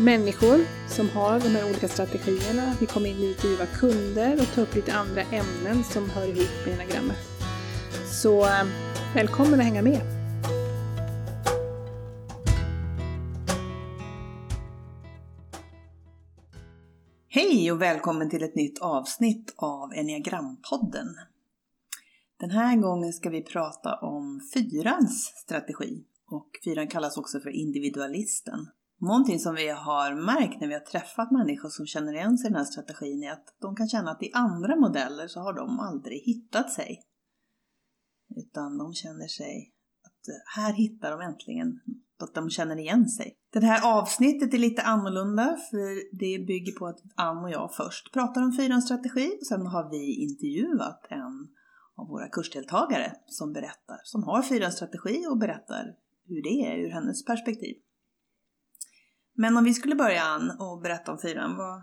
människor som har de här olika strategierna. Vi kommer intervjua kunder och ta upp lite andra ämnen som hör ihop med enagrammet. Så eh, välkommen att hänga med! Hej och välkommen till ett nytt avsnitt av Enneagrampodden. Den här gången ska vi prata om fyrans strategi och fyran kallas också för individualisten. Någonting som vi har märkt när vi har träffat människor som känner igen sig i den här strategin är att de kan känna att i andra modeller så har de aldrig hittat sig. Utan de känner sig att eh, här hittar de äntligen att de känner igen sig. Det här avsnittet är lite annorlunda för det bygger på att Ann och jag först pratar om fyrans strategi och sen har vi intervjuat en av våra kursdeltagare som berättar, som har fyrans strategi och berättar hur det är ur hennes perspektiv. Men om vi skulle börja Ann och berätta om fyran, vad,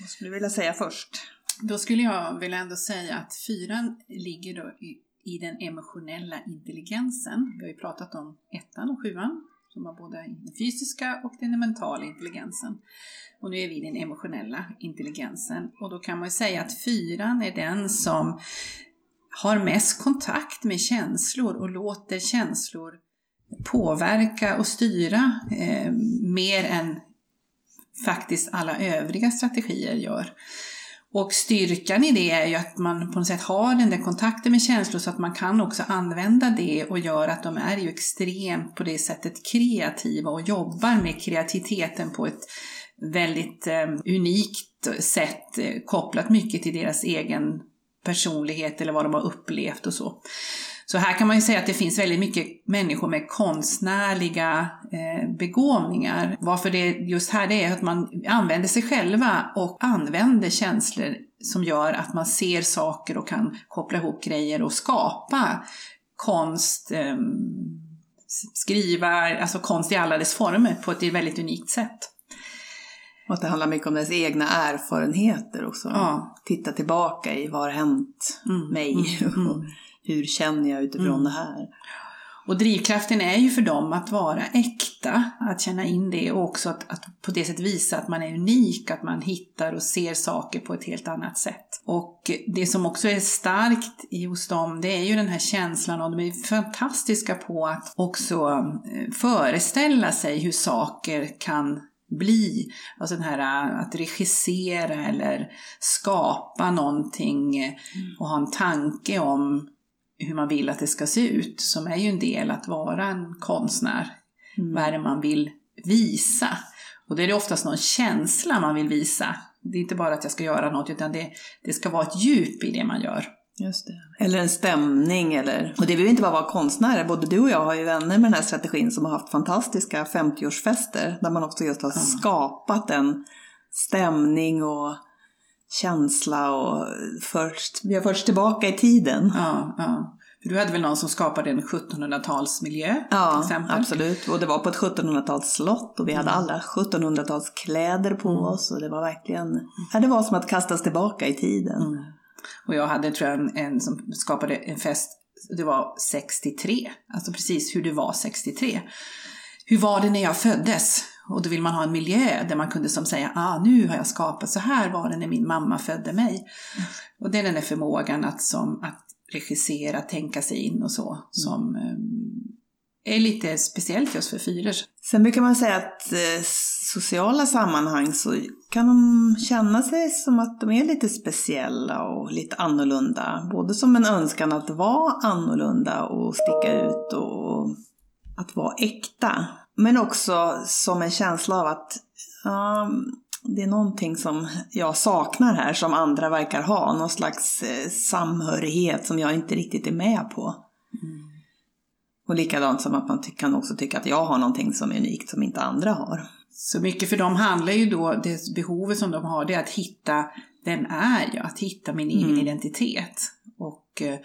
vad skulle du vilja säga först? Då skulle jag vilja ändå säga att fyran ligger då i, i den emotionella intelligensen. Vi har ju pratat om ettan och sjuan som har både den fysiska och den mentala intelligensen. Och nu är vi i den emotionella intelligensen. Och då kan man ju säga att fyran är den som har mest kontakt med känslor och låter känslor påverka och styra eh, mer än faktiskt alla övriga strategier gör. Och styrkan i det är ju att man på något sätt har den där kontakten med känslor så att man kan också använda det och gör att de är ju extremt på det sättet kreativa och jobbar med kreativiteten på ett väldigt eh, unikt sätt eh, kopplat mycket till deras egen personlighet eller vad de har upplevt och så. Så här kan man ju säga att det finns väldigt mycket människor med konstnärliga eh, begåvningar. Varför det just här det är att man använder sig själva och använder känslor som gör att man ser saker och kan koppla ihop grejer och skapa konst, eh, skriva, alltså konst i alla dess former på ett väldigt unikt sätt. Och att det handlar mycket om ens egna erfarenheter också. Ja. Titta tillbaka i vad har hänt mm, mig? Mm, mm hur känner jag utifrån mm. det här? Och drivkraften är ju för dem att vara äkta, att känna in det och också att, att, på det sättet visa att man är unik, att man hittar och ser saker på ett helt annat sätt. Och det som också är starkt hos dem, det är ju den här känslan och de är fantastiska på att också eh, föreställa sig hur saker kan bli. Alltså den här äh, att regissera eller skapa någonting mm. och ha en tanke om hur man vill att det ska se ut, som är ju en del att vara en konstnär. Mm. Vad är det man vill visa? Och det är det oftast någon känsla man vill visa. Det är inte bara att jag ska göra något, utan det, det ska vara ett djup i det man gör. Just det. Eller en stämning eller... Och det behöver inte bara vara konstnärer. Både du och jag har ju vänner med den här strategin som har haft fantastiska 50-årsfester där man också just har mm. skapat en stämning och känsla och först, vi har förts tillbaka i tiden. Ja, ja. För du hade väl någon som skapade en 1700-talsmiljö? Ja, absolut. Och det var på ett 1700-talsslott och vi hade mm. alla 1700-talskläder på mm. oss och det var verkligen, ja, det var som att kastas tillbaka i tiden. Mm. Och jag hade tror jag en, en som skapade en fest, det var 63, alltså precis hur det var 63. Hur var det när jag föddes? Och då vill man ha en miljö där man kunde som säga, ah nu har jag skapat, så här var det när min mamma födde mig. Mm. Och det är den där förmågan att, som, att regissera, tänka sig in och så, mm. som um, är lite speciellt just för fyror. Sen brukar man säga att eh, sociala sammanhang så kan de känna sig som att de är lite speciella och lite annorlunda. Både som en önskan att vara annorlunda och sticka ut och att vara äkta. Men också som en känsla av att ja, det är någonting som jag saknar här som andra verkar ha. Någon slags eh, samhörighet som jag inte riktigt är med på. Mm. Och likadant som att man kan också tycka att jag har någonting som är unikt som inte andra har. Så mycket för dem handlar ju då, det behovet som de har, det är att hitta vem är jag? Att hitta min egen mm. identitet. Och eh,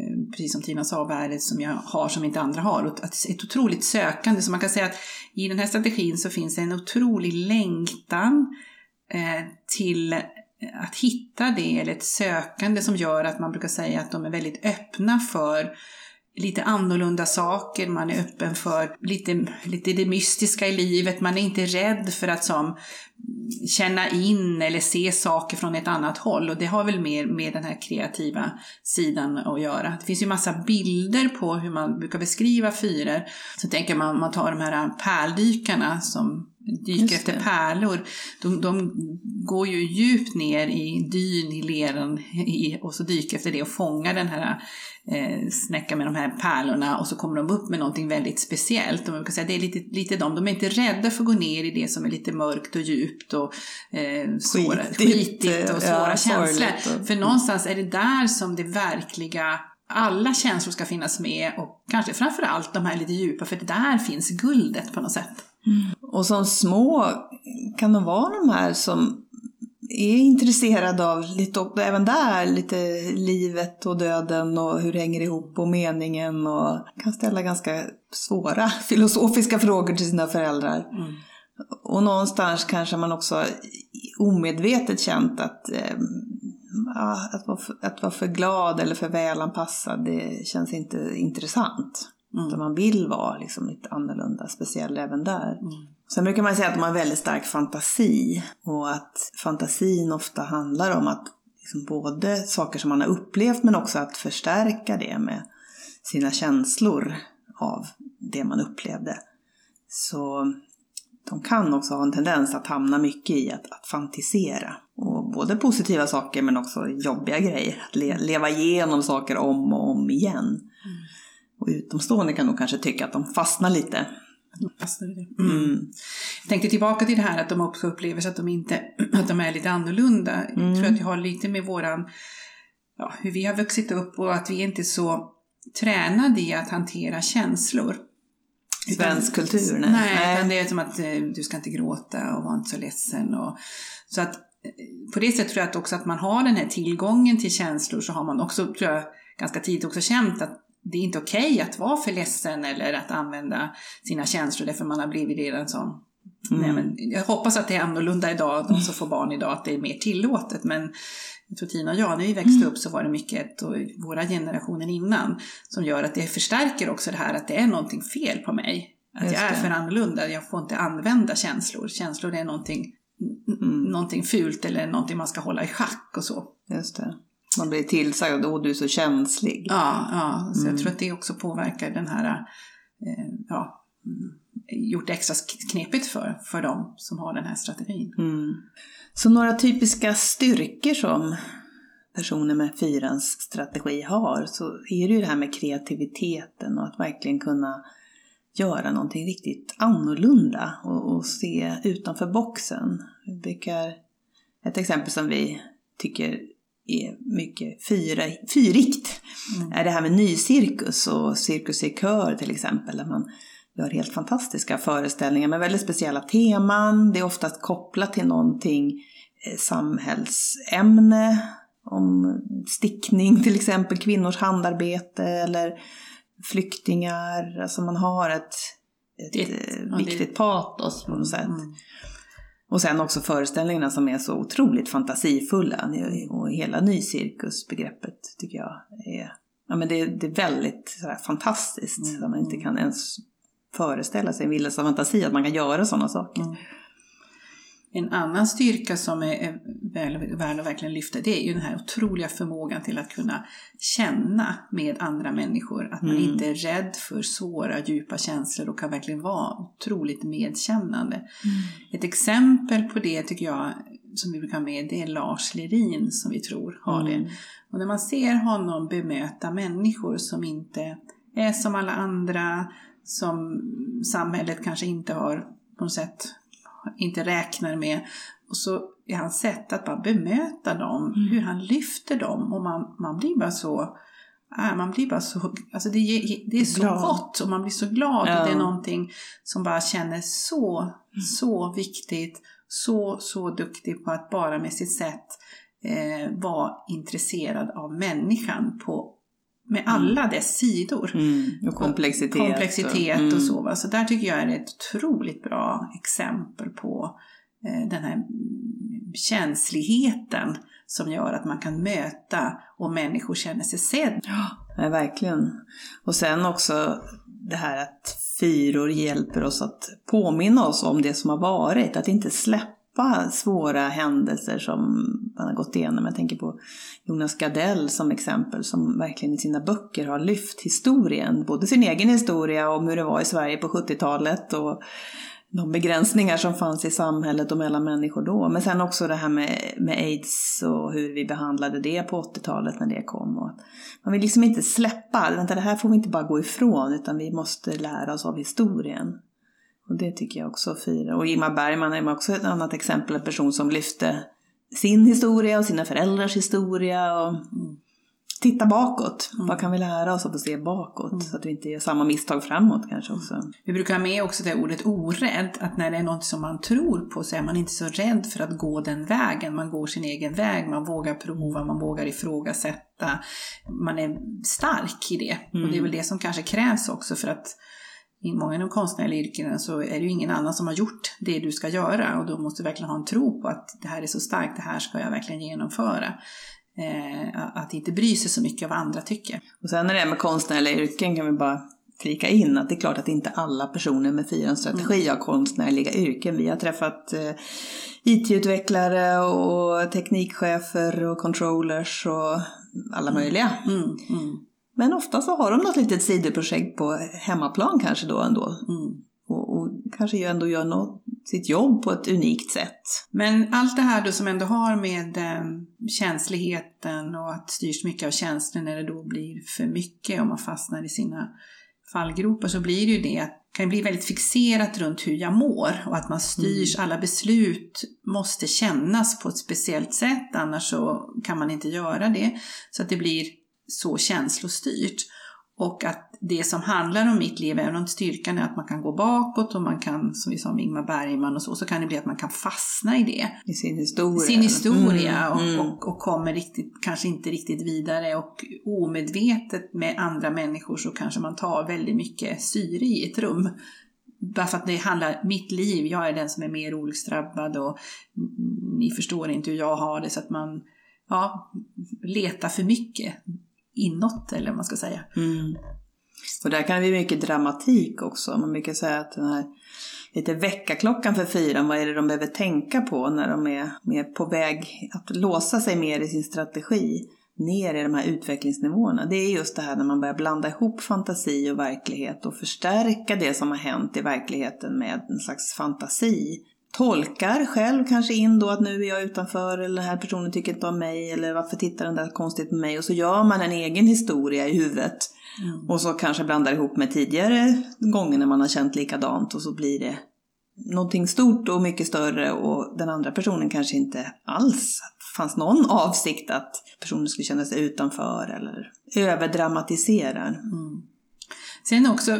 Eh, precis som Tina sa, värdet som jag har som inte andra har. Och ett otroligt sökande. Så man kan säga att i den här strategin så finns det en otrolig längtan eh, till att hitta det, eller ett sökande som gör att man brukar säga att de är väldigt öppna för lite annorlunda saker, man är öppen för lite, lite det mystiska i livet, man är inte rädd för att som, känna in eller se saker från ett annat håll och det har väl mer med den här kreativa sidan att göra. Det finns ju massa bilder på hur man brukar beskriva fyror. Så tänker man, man tar de här pärldykarna som dyker efter pärlor. De, de, går ju djupt ner i dyn, i leran i, och så dyker efter det och fångar den här eh, snäcka med de här pärlorna och så kommer de upp med någonting väldigt speciellt. Och man brukar säga det är lite, lite de, de är inte rädda för att gå ner i det som är lite mörkt och djupt och eh, svåra, skitigt, och svåra ja, känslor. Och... För någonstans är det där som det verkliga alla känslor ska finnas med och kanske framförallt de här lite djupa, för där finns guldet på något sätt. Mm. Och som små kan de vara de här som är intresserade av lite, även där, lite livet och döden och hur det hänger ihop och meningen och kan ställa ganska svåra filosofiska frågor till sina föräldrar. Mm. Och någonstans kanske man också omedvetet känt att, eh, att, vara för, att vara för glad eller för välanpassad, det känns inte intressant. Mm. Utan man vill vara liksom lite annorlunda, speciell även där. Mm. Sen brukar man säga att man har väldigt stark fantasi och att fantasin ofta handlar om att liksom både saker som man har upplevt men också att förstärka det med sina känslor av det man upplevde. Så de kan också ha en tendens att hamna mycket i att, att fantisera. Och både positiva saker men också jobbiga grejer. Att le, leva igenom saker om och om igen. Och utomstående kan nog kanske tycka att de fastnar lite Mm. Mm. Jag tänkte tillbaka till det här att de också upplever sig att de, inte, att de är lite annorlunda. Mm. Jag tror att det har lite med våran, ja, hur vi har vuxit upp och att vi inte är så tränade i att hantera känslor. Svensk kultur? Nej. nej, utan det är som att eh, du ska inte gråta och vara inte så ledsen. Och, så att eh, på det sättet tror jag att också att man har den här tillgången till känslor så har man också, tror jag, ganska tidigt också känt att det är inte okej okay att vara för ledsen eller att använda sina känslor därför man har blivit redan sån. Mm. Nej, men jag hoppas att det är annorlunda idag, de som får barn idag, att det är mer tillåtet. Men jag tror Tina och jag, när vi växte mm. upp så var det mycket, och våra generationer innan, som gör att det förstärker också det här att det är någonting fel på mig. Att jag är för annorlunda, jag får inte använda känslor. Känslor är någonting, mm. någonting fult eller någonting man ska hålla i schack och så. Just det. Man blir tillsagd att du är så känslig. Ja, ja så mm. jag tror att det också påverkar den här, eh, ja, mm, gjort det extra knepigt för, för dem som har den här strategin. Mm. Så några typiska styrkor som personer med fyrans strategi har så är det ju det här med kreativiteten och att verkligen kunna göra någonting riktigt annorlunda och, och se utanför boxen. Vi brukar, ett exempel som vi tycker är mycket fyra, fyrigt mm. är det här med nycirkus och Cirkus i kör till exempel. Där man gör helt fantastiska föreställningar med väldigt speciella teman. Det är oftast kopplat till någonting eh, samhällsämne. Om stickning till exempel, kvinnors handarbete eller flyktingar. Alltså man har ett, ett det, viktigt patos på något sätt. Mm. Och sen också föreställningarna som är så otroligt fantasifulla. Och hela nycirkusbegreppet tycker jag är, ja, men det, det är väldigt sådär, fantastiskt. Mm. Så man inte kan ens föreställa sig vildaste fantasi att man kan göra sådana saker. Mm. En annan styrka som är väl, väl att verkligen lyfta det är ju den här otroliga förmågan till att kunna känna med andra människor. Att man Mm. inte är rädd för svåra, djupa känslor och kan verkligen vara otroligt medkännande. Ett exempel på det tycker jag, som vi brukar ha med, det är Lars Lerin som vi tror har det. Mm. Och när man ser honom bemöta människor som inte är som alla andra, som samhället kanske inte har på något sätt inte räknar med. Och så är hans sätt att bara bemöta dem, Mm. hur han lyfter dem och man, man blir bara så äh, man blir bara så, alltså det, är- det är så Glad. gott och man blir så glad. Ja. Det är någonting som bara känner så, så viktigt, så, så duktig på att bara med sitt sätt eh, vara intresserad av människan på, med alla dess sidor. Mm. Och komplexitet. Komplexitet Mm. och så. Va? Så där tycker jag är ett otroligt bra exempel på eh, den här mm, känsligheten som gör att man kan möta och människor känner sig sedd. Ja, verkligen. Och sen också det här att fyror hjälper oss att påminna oss om det som har varit. Att inte släppa svåra händelser som man har gått igenom. Jag tänker på Jonas Gardell som exempel som verkligen i sina böcker har lyft historien. Både sin egen historia om hur det var i Sverige på 70-talet och de begränsningar som fanns i samhället och mellan människor då. Men sen också det här med, med aids och hur vi behandlade det på 80-talet när det kom. Och man vill liksom inte släppa, vänta det här får vi inte bara gå ifrån utan vi måste lära oss av historien. Och det tycker jag också firar. Och Ingmar Bergman är också ett annat exempel, en person som lyfte sin historia och sina föräldrars historia och titta bakåt. Vad kan vi lära oss av att se bakåt? Så att vi inte gör samma misstag framåt kanske också. Vi brukar ha med också det ordet orädd, att när det är något som man tror på så är man inte så rädd för att gå den vägen. Man går sin egen väg, man vågar prova, man vågar ifrågasätta. Man är stark i det. Och det är väl det som kanske krävs också för att i många av de konstnärliga yrkena så är det ju ingen annan som har gjort det du ska göra och då måste du verkligen ha en tro på att det här är så starkt, det här ska jag verkligen genomföra. Eh, att inte bry sig så mycket av vad andra tycker. Och sen när det är med konstnärliga yrken kan vi bara flika in att det är klart att inte alla personer med fyrans strategi har konstnärliga yrken. Vi har träffat eh, IT-utvecklare och teknikchefer och controllers och alla möjliga. Mm, mm, Men ofta så har de något litet sidoprojekt på hemmaplan kanske då ändå. mm. Och, och kanske ju ändå gör något, sitt jobb på ett unikt sätt. Men allt det här då som ändå har med eh, känsligheten och att styrs mycket av känslor när det då blir för mycket och man fastnar i sina fallgropar så blir det ju det att kan bli väldigt fixerat runt hur jag mår och att man styrs, alla beslut måste kännas på ett speciellt sätt annars så kan man inte göra det. Så att det blir så känslostyrt. Och att det som handlar om mitt liv, även om styrkan är att man kan gå bakåt och man kan, som vi sa med Ingmar Bergman och så, så kan det bli att man kan fastna i det. I sin historia. Sin historia Mm, mm. Och, och, och kommer riktigt, kanske inte riktigt vidare och omedvetet med andra människor så kanske man tar väldigt mycket syre i ett rum. Bara för att det handlar, mitt liv, jag är den som är mer olycksdrabbad och ni förstår inte hur jag har det så att man ja, letar för mycket inåt eller vad man ska säga. Mm. Och där kan det bli mycket dramatik också. Man brukar säga att den här lite väckarklockan för fyran, vad är det de behöver tänka på när de är, är på väg att låsa sig mer i sin strategi ner i de här utvecklingsnivåerna. Det är just det här när man börjar blanda ihop fantasi och verklighet och förstärka det som har hänt i verkligheten med en slags fantasi. Tolkar själv kanske in då att nu är jag utanför eller den här personen tycker inte om mig eller varför tittar den där konstigt på mig och så gör man en egen historia i huvudet Mm. och så kanske blandar ihop med tidigare gånger när man har känt likadant och så blir det någonting stort och mycket större och den andra personen kanske inte alls fanns någon avsikt att personen skulle känna sig utanför eller överdramatiserar. Mm. Sen också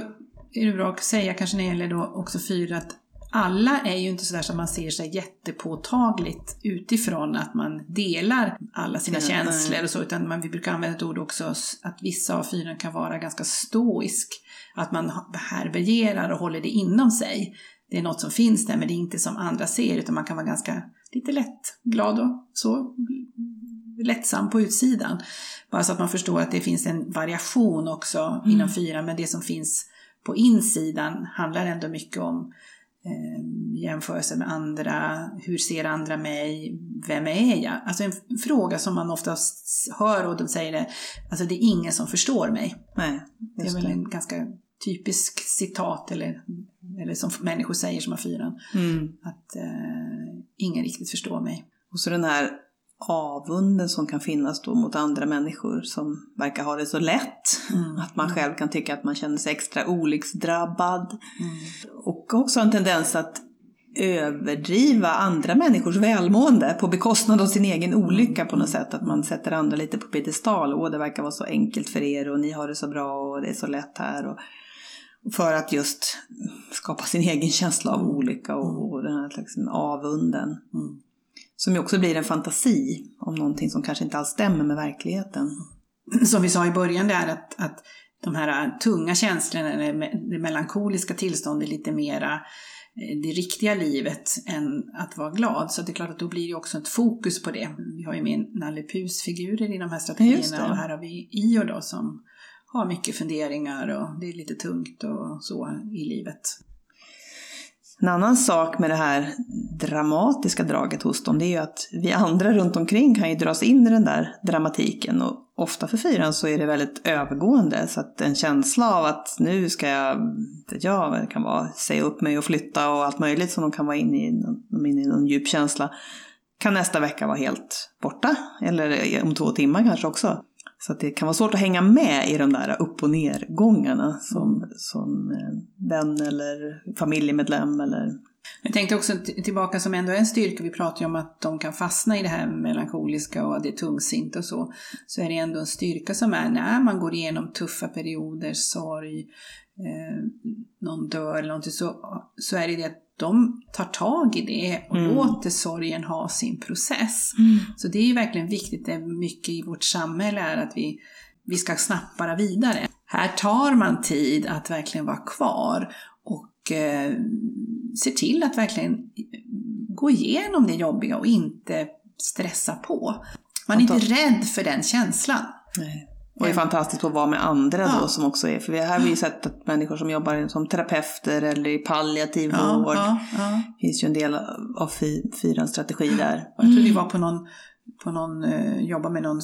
är det bra att säga kanske när det gäller då också fyra att alla är ju inte sådär som man ser sig jättepåtagligt utifrån att man delar alla sina Ja, känslor och så, utan man, vi brukar använda ett ord också att vissa av fyren kan vara ganska stoisk. Att man härbärgerar och håller det inom sig. Det är något som finns där men det är inte som andra ser utan man kan vara ganska lite lätt glad och så lättsam på utsidan. Bara så att man förstår att det finns en variation också inom fyran men det som finns på insidan handlar ändå mycket om eh, jämförelse med andra, hur ser andra mig, vem är jag? Alltså en fråga som man ofta hör och de säger det, alltså det är ingen som förstår mig. Nej, det är väl en ganska typisk citat eller, eller som människor säger som har fyran. Mm. Att eh, ingen riktigt förstår mig. Och så den här avunden som kan finnas då mot andra människor som verkar ha det så lätt. Mm. Att man själv kan tycka att man känner sig extra olycksdrabbad. Mm. Och också en tendens att överdriva andra människors välmående på bekostnad av sin egen olycka på något sätt. Att man sätter andra lite på piedestal. Åh, det verkar vara så enkelt för er och ni har det så bra och det är så lätt här. Och för att just skapa sin egen känsla av olycka och, och den här liksom avunden. Mm. Som ju också blir en fantasi om någonting som kanske inte alls stämmer med verkligheten. Som vi sa i början där att, att de här tunga känslorna, det melankoliska tillståndet lite mera eh, det riktiga livet än att vara glad. Så det är klart att då blir det också ett fokus på det. Vi har ju med Nalle Puhs figurer i de här strategierna och här har vi Io då som har mycket funderingar och det är lite tungt och så i livet. En annan sak med det här dramatiska draget hos dem, det är ju att vi andra runt omkring kan ju dras in i den där dramatiken. Och ofta för fyran så är det väldigt övergående. Så att en känsla av att nu ska jag, vet jag det kan vara, säga upp mig och flytta och allt möjligt som de kan vara inne i, de inne i någon djup känsla, kan nästa vecka vara helt borta. Eller om två timmar kanske också. Så det kan vara svårt att hänga med i de där upp och nergångarna som, som eh, vän eller familjemedlem eller jag tänkte också tillbaka som ändå är en styrka, vi pratar ju om att de kan fastna i det här melankoliska och det är tungsint och så. Så är det ändå en styrka som är när man går igenom tuffa perioder, sorg, eh, någon dör eller någonting så, så är det det att de tar tag i det och mm. låter sorgen ha sin process. Mm. Så det är ju verkligen viktigt, det är mycket i vårt samhälle är att vi, vi ska snabbt bara vidare. Här tar man tid att verkligen vara kvar och eh, se till att verkligen gå igenom det jobbiga och inte stressa på. Man är inte rädd för den känslan. Nej. Och är fantastiskt på att vara med andra ja. då som också är, för vi, här har vi ju sett att människor som jobbar som terapeuter eller i palliativ ja, vård, ja, ja. finns ju en del av fyrans strategi där. Jag tror vi var på någon, på någon uh, jobba med någon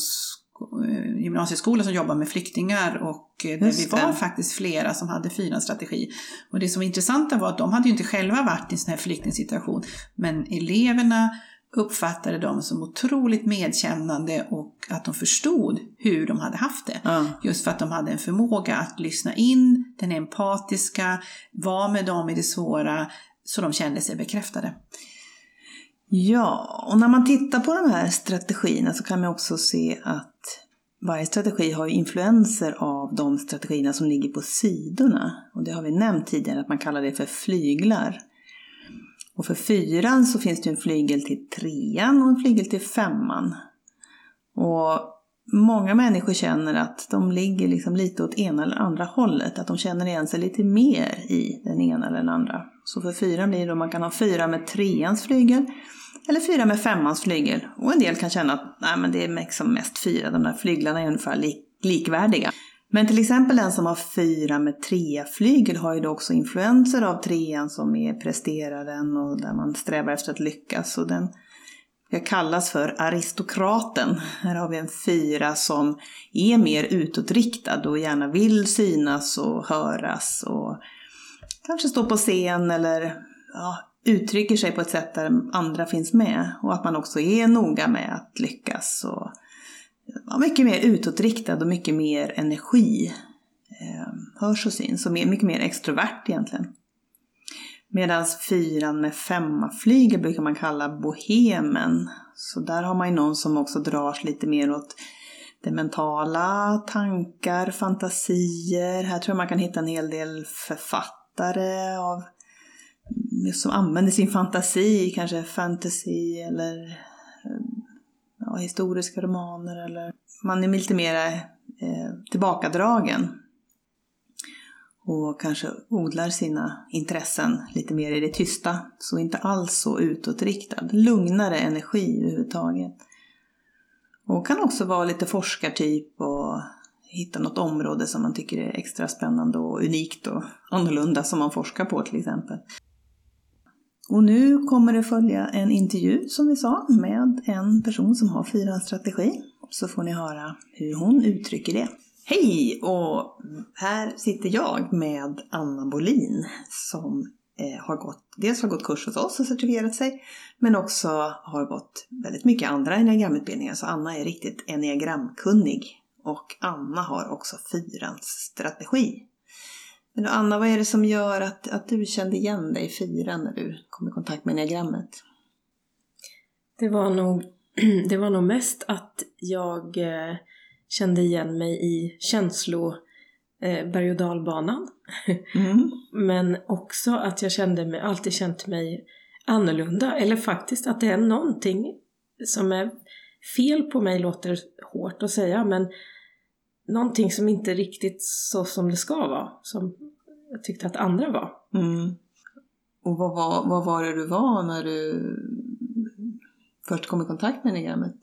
uh, gymnasieskola som jobbar med flyktingar och där vi var det. faktiskt flera som hade fyrans strategi. Och det som var intressanta var att de hade ju inte själva varit i en sån här flyktingsituation, men eleverna uppfattade dem som otroligt medkännande och att de förstod hur de hade haft det. Mm. Just för att de hade en förmåga att lyssna in, den empatiska, vara med dem i det svåra, så de kände sig bekräftade. Ja, och när man tittar på de här strategierna så kan man också se att varje strategi har influenser av de strategierna som ligger på sidorna. Och det har vi nämnt tidigare, att man kallar det för flyglar. Och för fyran så finns det en flygel till trean och en flygel till femman. Och många människor känner att de ligger liksom lite åt ena eller andra hållet, att de känner igen sig lite mer i den ena eller den andra. Så för fyran blir det då man kan ha fyra med treans flygel eller fyra med femmans flygel. Och en del kan känna att nej, men det är liksom mest fyra, de där flyglarna är ungefär lik likvärdiga. Men till exempel den som har fyra med tre-flygel har ju då också influenser av trean som är presteraren och där man strävar efter att lyckas. Och den jag kallas för aristokraten. Här har vi en fyra som är mer utåtriktad och gärna vill synas och höras och kanske stå på scen eller ja, uttrycker sig på ett sätt där andra finns med. Och att man också är noga med att lyckas och mycket mer utåtriktad och mycket mer energi ehm, hörs och syns och mycket mer extrovert egentligen. Medan fyran med femma flyger brukar man kalla bohemen. Så där har man ju någon som också dras lite mer åt det mentala, tankar, fantasier. Här tror jag man kan hitta en hel del författare av, som använder sin fantasi, kanske fantasy eller ja, historiska romaner eller man är lite mer eh, tillbakadragen. Och kanske odlar sina intressen lite mer i det tysta. Så inte alls så utåtriktad. Lugnare energi överhuvudtaget. Och kan också vara lite forskartyp och hitta något område som man tycker är extra spännande och unikt och annorlunda som man forskar på till exempel. Och nu kommer det följa en intervju som vi sa med en person som har fyrans strategi. Så får ni höra hur hon uttrycker det. Hej! Och här sitter jag med Anna Bolin som eh, har gått, dels har gått kurs hos oss och certifierat sig, men också har gått väldigt mycket andra enneagramutbildningar. Så Anna är riktigt enneagramkunnig. Och Anna har också fyrans strategi. Men Anna, vad är det som gör att, att du kände igen dig i fyran när du kom i kontakt med enneagrammet? Det var nog, det var nog mest att jag eh, kände igen mig i känslo eh, berg och dalbanan. Mm. Men också att jag kände mig, alltid känt mig annorlunda. Eller faktiskt att det är någonting som är fel på mig, låter hårt att säga, men någonting som inte riktigt så som det ska vara. Som jag tyckte att andra var. Mm. Och vad var, vad var det du var när du först kom i kontakt med enneagrammet?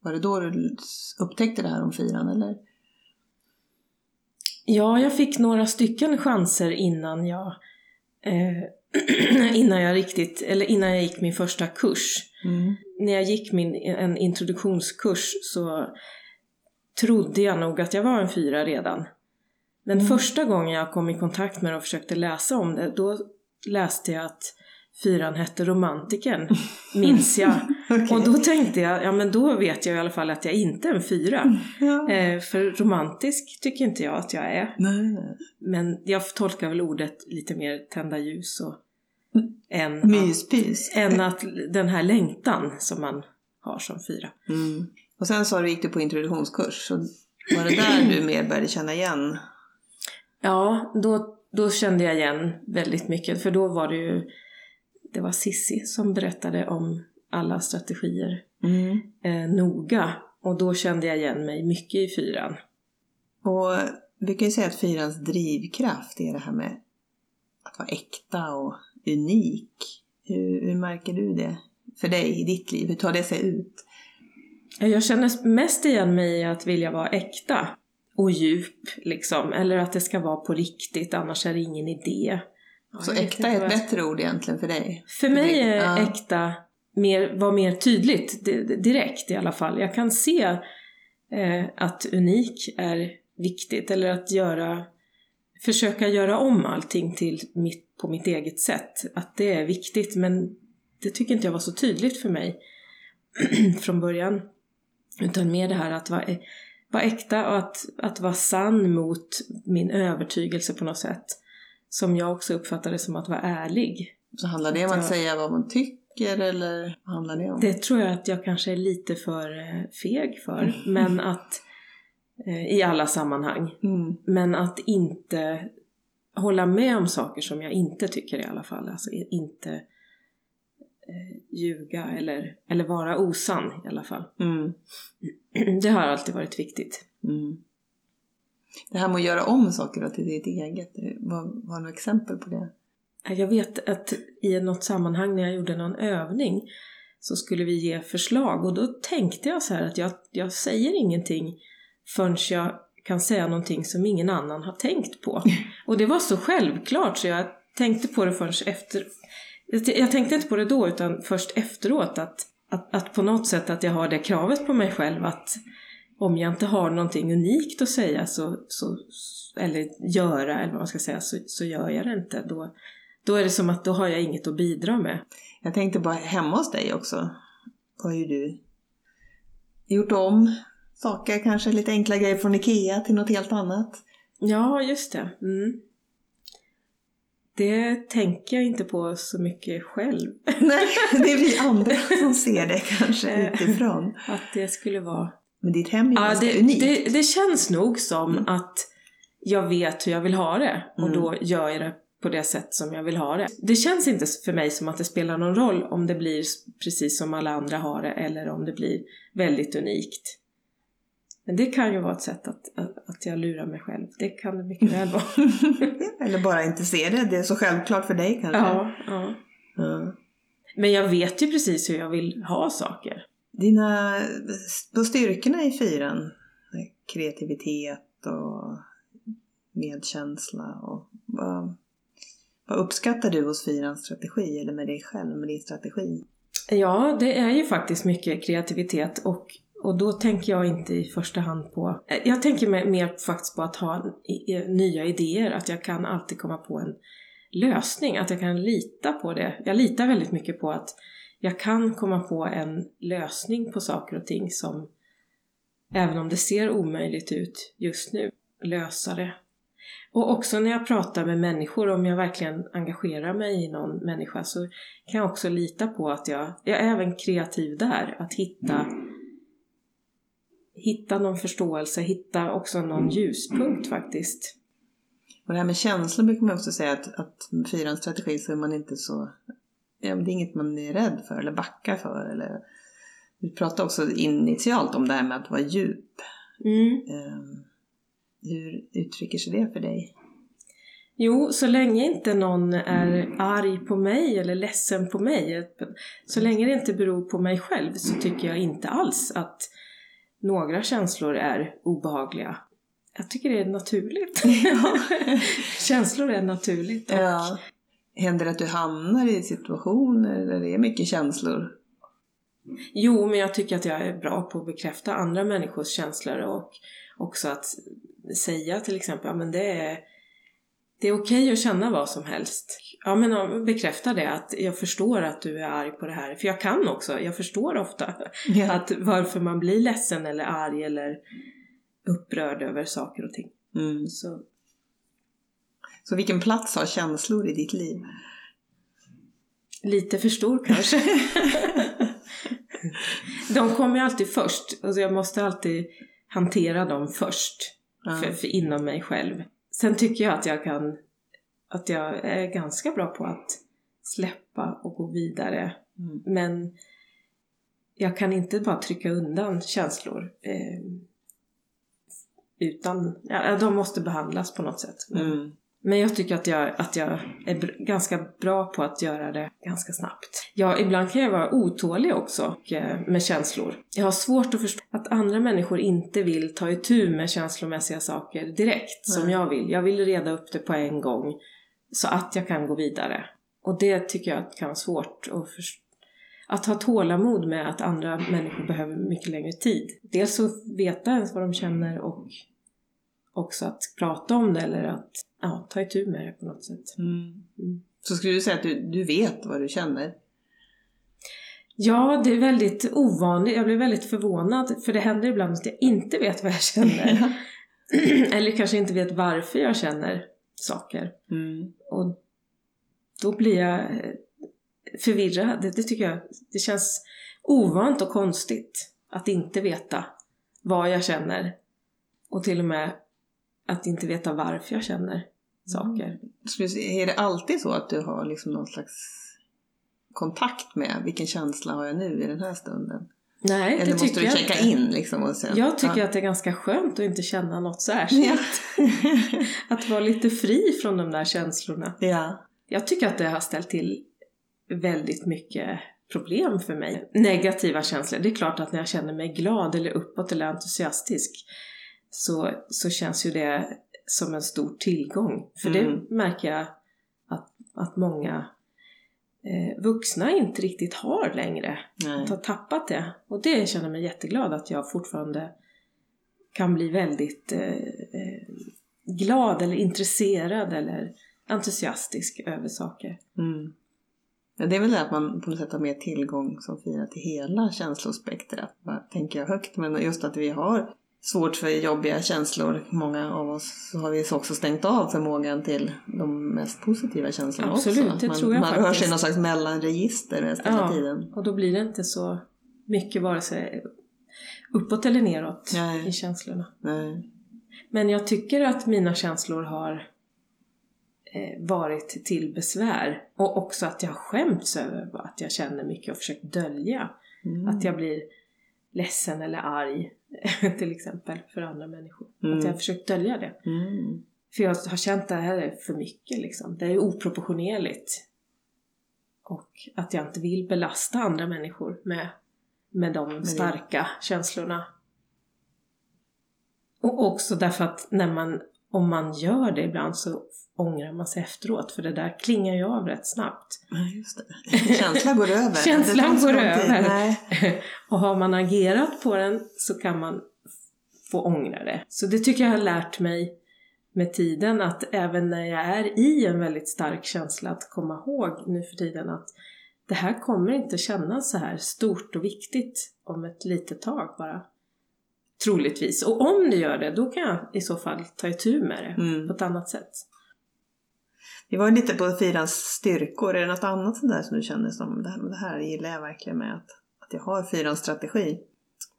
Var det då du upptäckte det här om fyran eller? Ja, jag fick några stycken chanser innan jag eh, innan jag riktigt, eller innan jag gick min första kurs. Mm. När jag gick min, en introduktionskurs så trodde jag nog att jag var en fyra redan. Men Mm. första gången jag kom i kontakt med det och försökte läsa om det, då läste jag att fyran hette romantiken, minns jag. Okej. Och då tänkte jag, ja men då vet jag i alla fall att jag inte är en fyra. Ja. Eh, för romantisk tycker inte jag att jag är. Nej. Men jag tolkar väl ordet lite mer tända ljus och Mm. än, att, Myspys. än att den här längtan som man har som fyra. Mm. Och sen sa du gick du på introduktionskurs. Så var det där du mer började känna igen? Ja, då, då kände jag igen väldigt mycket för då var det ju det var Sissi som berättade om alla strategier Mm. eh, noga och då kände jag igen mig mycket i fyran. Och vi kan ju säga att fyrans drivkraft är det här med att vara äkta och unik. Hur, hur märker du det för dig i ditt liv? Hur tar det sig ut? Ja, Jag känner mest igen mig i att vilja vara äkta och djup liksom, eller att det ska vara på riktigt annars är det ingen idé. Ja, Så äkta är ett bättre ord egentligen för dig? För mig är Ja. äkta mer, var mer tydligt di- direkt i alla fall. Jag kan se eh, att unik är viktigt eller att göra försöka göra om allting till mitt, på mitt eget sätt. Att det är viktigt men det tycker inte jag var så tydligt för mig från början. Utan mer det här att vara, vara äkta och att, att vara sann mot min övertygelse på något sätt. Som jag också uppfattade som att vara ärlig. Så handlar det om Att att säga vad man tycker eller vad handlar det om? Det tror jag att jag kanske är lite för eh, feg för. Men att eh, i alla sammanhang. Mm. Men att inte hålla med om saker som jag inte tycker i alla fall. Alltså inte ljuga eller, eller vara osann i alla fall. Mm. Det har alltid varit viktigt. Mm. Det här med att göra om saker då till ditt eget, vad vad har du exempel på det? Jag vet att i något sammanhang när jag gjorde någon övning så skulle vi ge förslag och då tänkte jag så här att jag, jag säger ingenting förrän jag kan säga någonting som ingen annan har tänkt på. Och det var så självklart så jag tänkte på det först efter. Jag tänkte inte på det då utan först efteråt att, att, att på något sätt att jag har det kravet på mig själv att om jag inte har någonting unikt att säga så, så eller göra eller vad man ska säga så, så gör jag det inte. Då, då är det som att då har jag inget att bidra med. Jag tänkte bara hemma hos dig också. Har ju du gjort om saker, kanske lite enkla grejer från Ikea till något helt annat. Ja, just det. Mm. Det tänker jag inte på så mycket själv. Nej, det är vi andra som ser det kanske utifrån. Att det skulle vara... Men ditt hem är Ja, ganska det, unikt. det, det känns nog som Mm. att jag vet hur jag vill ha det och Mm. då gör jag det på det sätt som jag vill ha det. Det känns inte för mig som att det spelar någon roll om det blir precis som alla andra har det eller om det blir väldigt unikt. Men det kan ju vara ett sätt att, att, jag lurar mig själv. Det kan det mycket väl vara. Eller bara inte se det, det är så självklart för dig kanske. ja, ja. Ja. Men jag vet ju precis hur jag vill ha saker. Dina, på styrkorna i fyran, kreativitet och medkänsla och vad, Vad uppskattar du hos Fyrans strategi eller med dig själv, med din strategi? Ja, det är ju faktiskt mycket kreativitet och, och då tänker jag inte i första hand på... Eh, jag tänker mer faktiskt på att ha nya idéer, att jag kan alltid komma på en lösning, att jag kan lita på det. Jag litar väldigt mycket på att jag kan komma på en lösning på saker och ting som, även om det ser omöjligt ut just nu, lösa det. Och också när jag pratar med människor, om jag verkligen engagerar mig i någon människa så kan jag också lita på att jag, jag är även kreativ där, att hitta mm hitta någon förståelse, hitta också någon ljuspunkt faktiskt. Och det här med känslor brukar man också säga att, att med fyrans strategi så är man inte så ja, det är inget man är rädd för eller backar för. Eller, vi pratade också initialt om det här med att vara djup. Mm. Um, hur uttrycker sig det för dig? Jo, så länge inte någon är arg på mig eller ledsen på mig, så länge det inte beror på mig själv så tycker jag inte alls att några känslor är obehagliga. Jag tycker det är naturligt. Ja. känslor är naturligt. Ja. Händer det att du hamnar i situationer där det är mycket känslor? Jo, men jag tycker att jag är bra på att bekräfta andra människors känslor och också att säga till exempel, ja men det är, det är okej okay att känna vad som helst. Ja men bekräfta det, att jag förstår att du är arg på det här. För jag kan också, jag förstår ofta ja. att varför man blir ledsen eller arg eller upprörd över saker och ting. Mm. Så så vilken plats har känslor i ditt liv? Lite för stor kanske. de kommer ju alltid först. Alltså jag måste alltid hantera dem först. Mm. För, för inom mig själv. Sen tycker jag att jag kan att jag är ganska bra på att släppa och gå vidare. Mm. Men jag kan inte bara trycka undan känslor. Eh, utan, ja, de måste behandlas på något sätt. Mm. Men jag tycker att jag, att jag är ganska bra på att göra det ganska snabbt. Ja, ibland kan jag vara otålig också eh, med känslor. Jag har svårt att förstå att andra människor inte vill ta itu med känslomässiga saker direkt som jag vill. Jag vill reda upp det på en gång så att jag kan gå vidare. Och det tycker jag kan vara svårt att förstå att ha tålamod med att andra människor behöver mycket längre tid. Dels att veta ens vad de känner och också att prata om det eller att ja, ta itu med det på något sätt. Mm. Mm. Så skulle du säga att du, du vet vad du känner? Ja, det är väldigt ovanligt. Jag blir väldigt förvånad för det händer ibland att jag inte vet vad jag känner. eller kanske inte vet varför jag känner saker. Mm. Och då blir jag förvirrad. Det, det tycker jag det känns ovant och konstigt att inte veta vad jag känner. Och till och med att inte veta varför jag känner saker. Mm. Är det alltid så att du har liksom någon slags kontakt med vilken känsla har jag nu i den här stunden? Nej, Eller det måste tycker du checka jag inte. in liksom? Och sen, jag tycker ja. att det är ganska skönt att inte känna något särskilt. Ja. att vara lite fri från de där känslorna. Ja. Jag tycker att det har ställt till väldigt mycket problem för mig. Negativa känslor. Det är klart att när jag känner mig glad eller uppåt eller entusiastisk så, så känns ju det som en stor tillgång. För mm. det märker jag att, att många eh, vuxna inte riktigt har längre. Nej. Att har tappat det. Och det känner mig jätteglad att jag fortfarande kan bli väldigt eh, eh, glad eller intresserad eller entusiastisk över saker. Mm. Ja, det är väl det att man på något sätt har mer tillgång som firar till hela känslospektrat, tänker jag högt. Men just att vi har svårt för jobbiga känslor. Många av oss så har vi också stängt av förmågan till de mest positiva känslorna Absolut, också. det man, tror jag man faktiskt. rör sig i någon slags mellanregister mest hela Ja, tiden. och då blir det inte så mycket vare sig uppåt eller neråt Nej. i känslorna. Nej. Men jag tycker att mina känslor har eh, varit till besvär. Och också att jag skämts över att jag känner mycket och försökt dölja. Mm. Att jag blir ledsen eller arg till exempel för andra människor. Mm. Att jag har försökt dölja det. Mm. För jag har känt att det här är för mycket liksom. Det är oproportionerligt. Och att jag inte vill belasta andra människor med, med de starka känslorna. Och också därför att när man om man gör det ibland så ångrar man sig efteråt för det där klingar ju av rätt snabbt. Just det. Känslan går över. Känslan går över. Och har man agerat på den så kan man få ångra det. Så det tycker jag har lärt mig med tiden att även när jag är i en väldigt stark känsla att komma ihåg nu för tiden att det här kommer inte kännas så här stort och viktigt om ett litet tag bara. Troligtvis. Och om det gör det, då kan jag i så fall ta itu med det Mm. på ett annat sätt. Vi var ju lite på fyrans styrkor. Är det något annat sånt där som du känner som det här, det här gillar jag verkligen med att, att jag har fyrans strategi?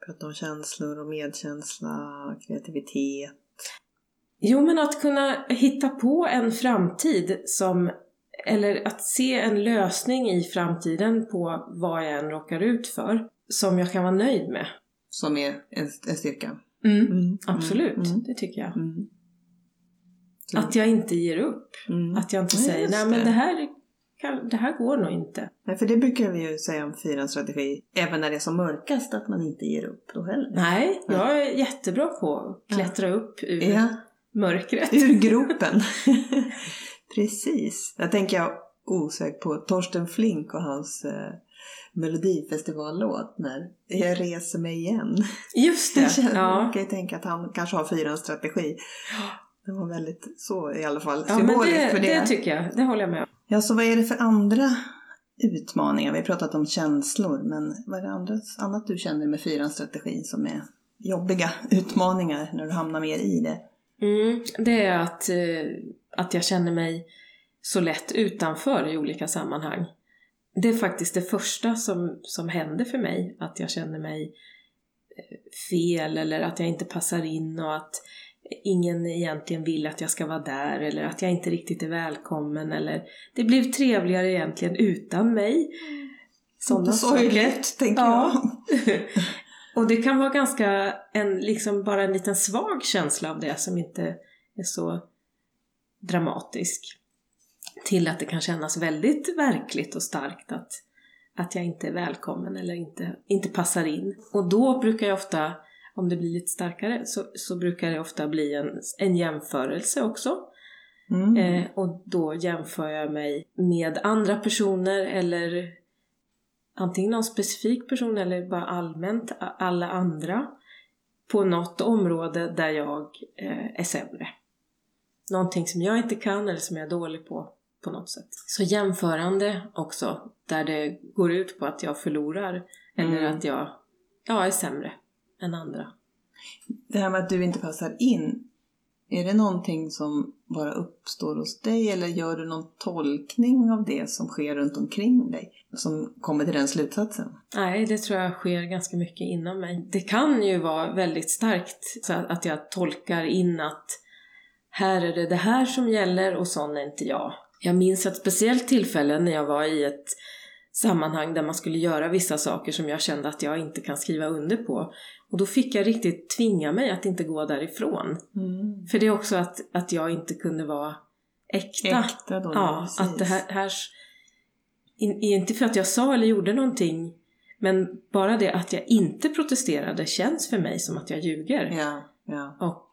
Prata om känslor och medkänsla, kreativitet. Jo, men att kunna hitta på en framtid som, eller att se en lösning i framtiden på vad jag än råkar ut för, som jag kan vara nöjd med. Som är en, en styrka. Mm. Absolut, Mm. det tycker jag. Mm. Att jag inte ger upp. Mm. Att jag inte Ja, säger, nej men det. här, kan, det här går nog inte. Nej, för det brukar vi ju säga om fyrans strategi. Även när det är som mörkast, att man inte ger upp då heller. Nej, jag är jättebra på att klättra upp ur Ja, mörkret. ur gropen. Precis. Jag tänker jag osökt på Torsten Flink och hans eh, Melodifestivallåt när jag reser mig igen. Just Jag det, känner- ja. Man kan ju tänka att han kanske har fyrans strategi. Det var väldigt så i alla fall Ja, symboliskt det, för det. det tycker jag, det håller jag med om. Ja, så vad är det för andra utmaningar? Vi har pratat om känslor, men vad är det andra, annat du känner med fyrans strategi som är jobbiga utmaningar när du hamnar mer i det? Mm, det är att, eh, att jag känner mig så lätt utanför i olika sammanhang. Det är faktiskt det första som, som händer för mig, att jag känner mig eh, fel eller att jag inte passar in och att ingen egentligen vill att jag ska vara där eller att jag inte riktigt är välkommen eller det blir trevligare egentligen utan mig. Sådana saker. Sorgligt, tänker Ja. jag. Och det kan vara ganska en, liksom bara en liten svag känsla av det som inte är så dramatisk. Till att det kan kännas väldigt verkligt och starkt att, att jag inte är välkommen eller inte, inte passar in. Och då brukar jag ofta, om det blir lite starkare, så, så brukar det ofta bli en, en jämförelse också. Mm. Eh, och då jämför jag mig med andra personer eller antingen någon specifik person eller bara allmänt alla andra på något område där jag eh, är sämre. Någonting som jag inte kan eller som jag är dålig på på något sätt. Så jämförande också, där det går ut på att jag förlorar eller Mm. att jag ja, är sämre än andra. Det här med att du inte passar in, är det någonting som bara uppstår hos dig eller gör du någon tolkning av det som sker runt omkring dig? Som kommer till den slutsatsen? Nej, det tror jag sker ganska mycket inom mig. Det kan ju vara väldigt starkt så att att jag tolkar in att här är det det här som gäller och sån är inte jag. Jag minns ett speciellt tillfälle när jag var i ett sammanhang där man skulle göra vissa saker som jag kände att jag inte kan skriva under på. Och då fick jag riktigt tvinga mig att inte gå därifrån. Mm. För det är också att, att jag inte kunde vara äkta. Äkta då, Ja, precis. att det här, här in, inte för att jag sa eller gjorde någonting, men bara det att jag inte protesterade känns för mig som att jag ljuger. Ja, ja. Och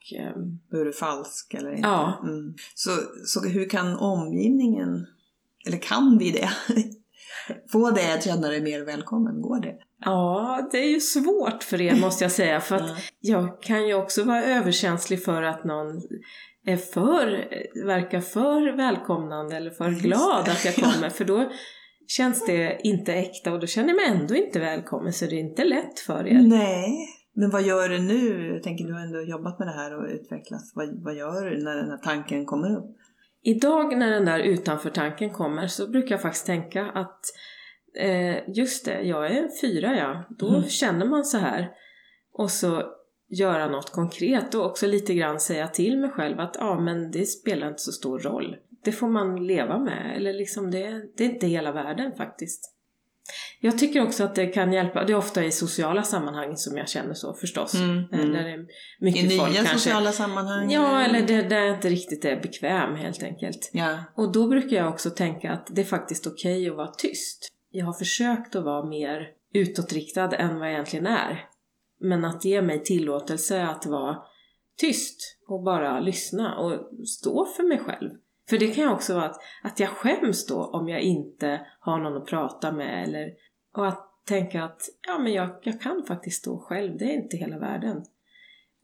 Då är du falsk eller inte. Ja. Mm. Så, så hur kan omgivningen, eller kan vi det? Få dig att känna dig mer välkommen? Går det? ja, det är ju svårt för er måste jag säga, för att Ja. jag kan ju också vara överkänslig för att någon är för, verkar för välkomnande eller för glad att jag kommer, för då känns det inte äkta och då känner jag mig ändå inte välkommen, så det är inte lätt för er. Nej. Men vad gör du nu? Jag tänker du har ändå jobbat med det här och utvecklats. Vad, vad gör du när den här tanken kommer upp? Idag när den där utanför-tanken kommer så brukar jag faktiskt tänka att eh, just det, jag är en fyra ja. Då Mm. känner man så här. Och så göra något konkret och också lite grann säga till mig själv att ja, men det spelar inte så stor roll. Det får man leva med, eller liksom det, det är inte hela världen faktiskt. Jag tycker också att det kan hjälpa, det är ofta i sociala sammanhang som jag känner så förstås. Mm, Eh, mm. Där det är mycket I nya folk kanske. sociala sammanhang? Ja, eller det, där jag inte riktigt är bekväm helt enkelt. Ja. Och då brukar jag också tänka att det är faktiskt okej att vara tyst. Jag har försökt att vara mer utåtriktad än vad jag egentligen är. Men att ge mig tillåtelse att vara tyst och bara lyssna och stå för mig själv. För det kan ju också vara att, att jag skäms då om jag inte har någon att prata med eller och att tänka att ja men jag, jag kan faktiskt stå själv, det är inte hela världen.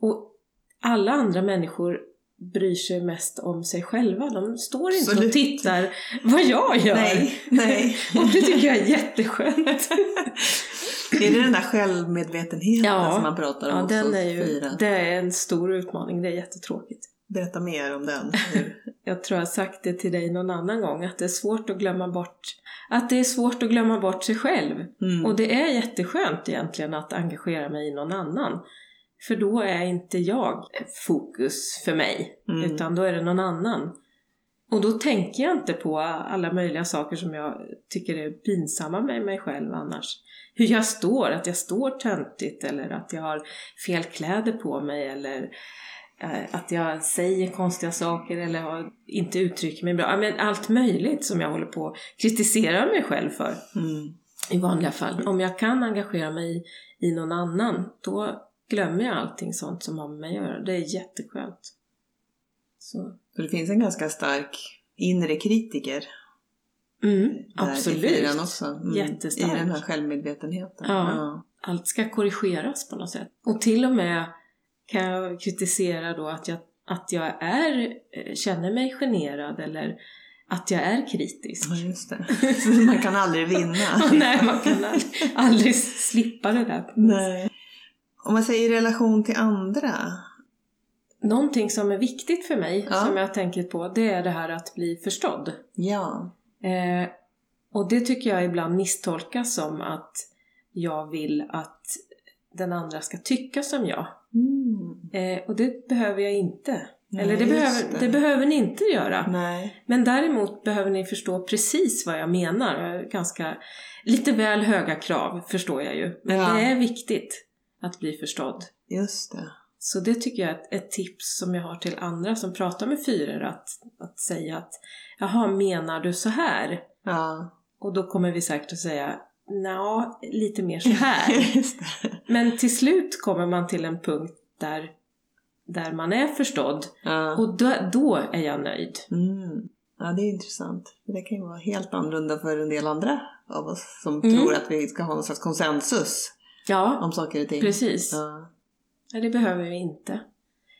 Och alla andra människor bryr sig mest om sig själva. De står inte Absolut. och tittar vad jag gör. Nej, nej. Och det tycker jag är jätteskönt. Är det den där självmedvetenheten Ja. som man pratar om Ja, den är ju, det är en stor utmaning, det är jättetråkigt. Berätta mer om den. Jag tror jag sagt det till dig någon annan gång, att det är svårt att glömma bort att det är svårt att glömma bort sig själv. Mm. Och det är jätteskönt egentligen att engagera mig i någon annan. För då är inte jag fokus för mig, Mm. utan då är det någon annan. Och då tänker jag inte på alla möjliga saker som jag tycker är pinsamma med mig själv annars. Hur jag står, att jag står töntigt eller att jag har fel kläder på mig eller att jag säger konstiga saker eller har, inte uttrycker mig bra. Ja, Men allt möjligt som jag håller på att kritisera mig själv för Mm. i vanliga fall. Om jag kan engagera mig i, i någon annan, då glömmer jag allting sånt som har med mig att göra. Det är jätteskönt. Så. Så det finns en ganska stark inre kritiker Mm, absolut. också. Mm. Jättestark. I den här självmedvetenheten. Ja. Allt ska korrigeras på något sätt. Och till och med kan jag kritisera då att jag, att jag är, eh, känner mig generad eller att jag är kritisk. Ja, just det. Man kan aldrig vinna. Nej, man kan aldrig, aldrig slippa det där. Nej. Om man säger i relation till andra. Någonting som är viktigt för mig, Ja. som jag tänker på, det är det här att bli förstådd. Ja. Eh, och det tycker jag ibland misstolkas som att jag vill att den andra ska tycka som jag. Mm. Eh, och det behöver jag inte. Nej, Eller det behöver, det. det. behöver ni inte göra. Nej. Men däremot behöver ni förstå precis vad jag menar. Ganska, lite väl höga krav förstår jag ju. Men Ja. det är viktigt att bli förstådd. Just det. Så det tycker jag är ett, ett tips som jag har till andra som pratar med fyror att, att säga att Jaha, menar du så här? Ja. Och då kommer vi säkert att säga Nja, lite mer så här. Men till slut kommer man till en punkt där, där man är förstådd Ja. och då, då är jag nöjd. Mm. Ja, det är intressant. Det kan ju vara helt annorlunda för en del andra av oss som Mm. tror att vi ska ha någon slags konsensus Ja, om saker och ting. precis. Ja. Nej, det behöver vi inte.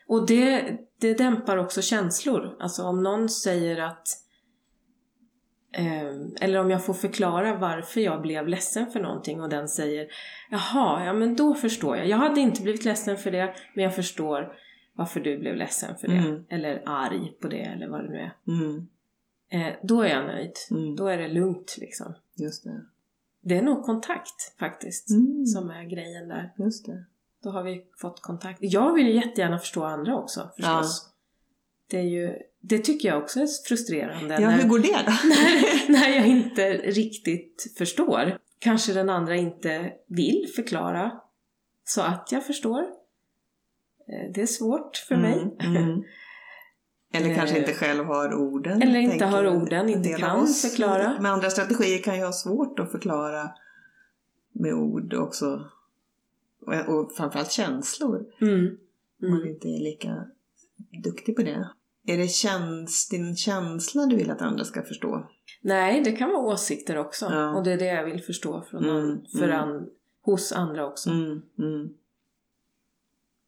Och det, det dämpar också känslor. Alltså om någon säger att eller om jag får förklara varför jag blev ledsen för någonting och den säger Jaha, ja men då förstår jag. Jag hade inte blivit ledsen för det, men jag förstår varför du blev ledsen för det. Mm. Eller arg på det, eller vad det nu är. Mm. Eh, då är jag nöjd. Mm. Då är det lugnt liksom. Just det. Det är nog kontakt faktiskt, Mm. som är grejen där. Just det. Då har vi fått kontakt. Jag vill ju jättegärna förstå andra också förstås. Det, är ju, det tycker jag också är frustrerande. Ja, när, hur går det då? när, när jag inte riktigt förstår. Kanske den andra inte vill förklara så att jag förstår. Eh, Det är svårt för mig. Mm, mm. Eller kanske Eh, inte själv har orden. eller inte har en orden, inte kan oss. förklara. Med andra strategier kan ju ha svårt att förklara med ord också. Och, och framförallt känslor. Mm. Om man Mm. inte är lika duktig på det. Är det käns din känsla du vill att andra ska förstå? Nej, det kan vara åsikter också. Ja. Och det är det jag vill förstå från Mm, för mm. an, hos andra också. Mm, mm.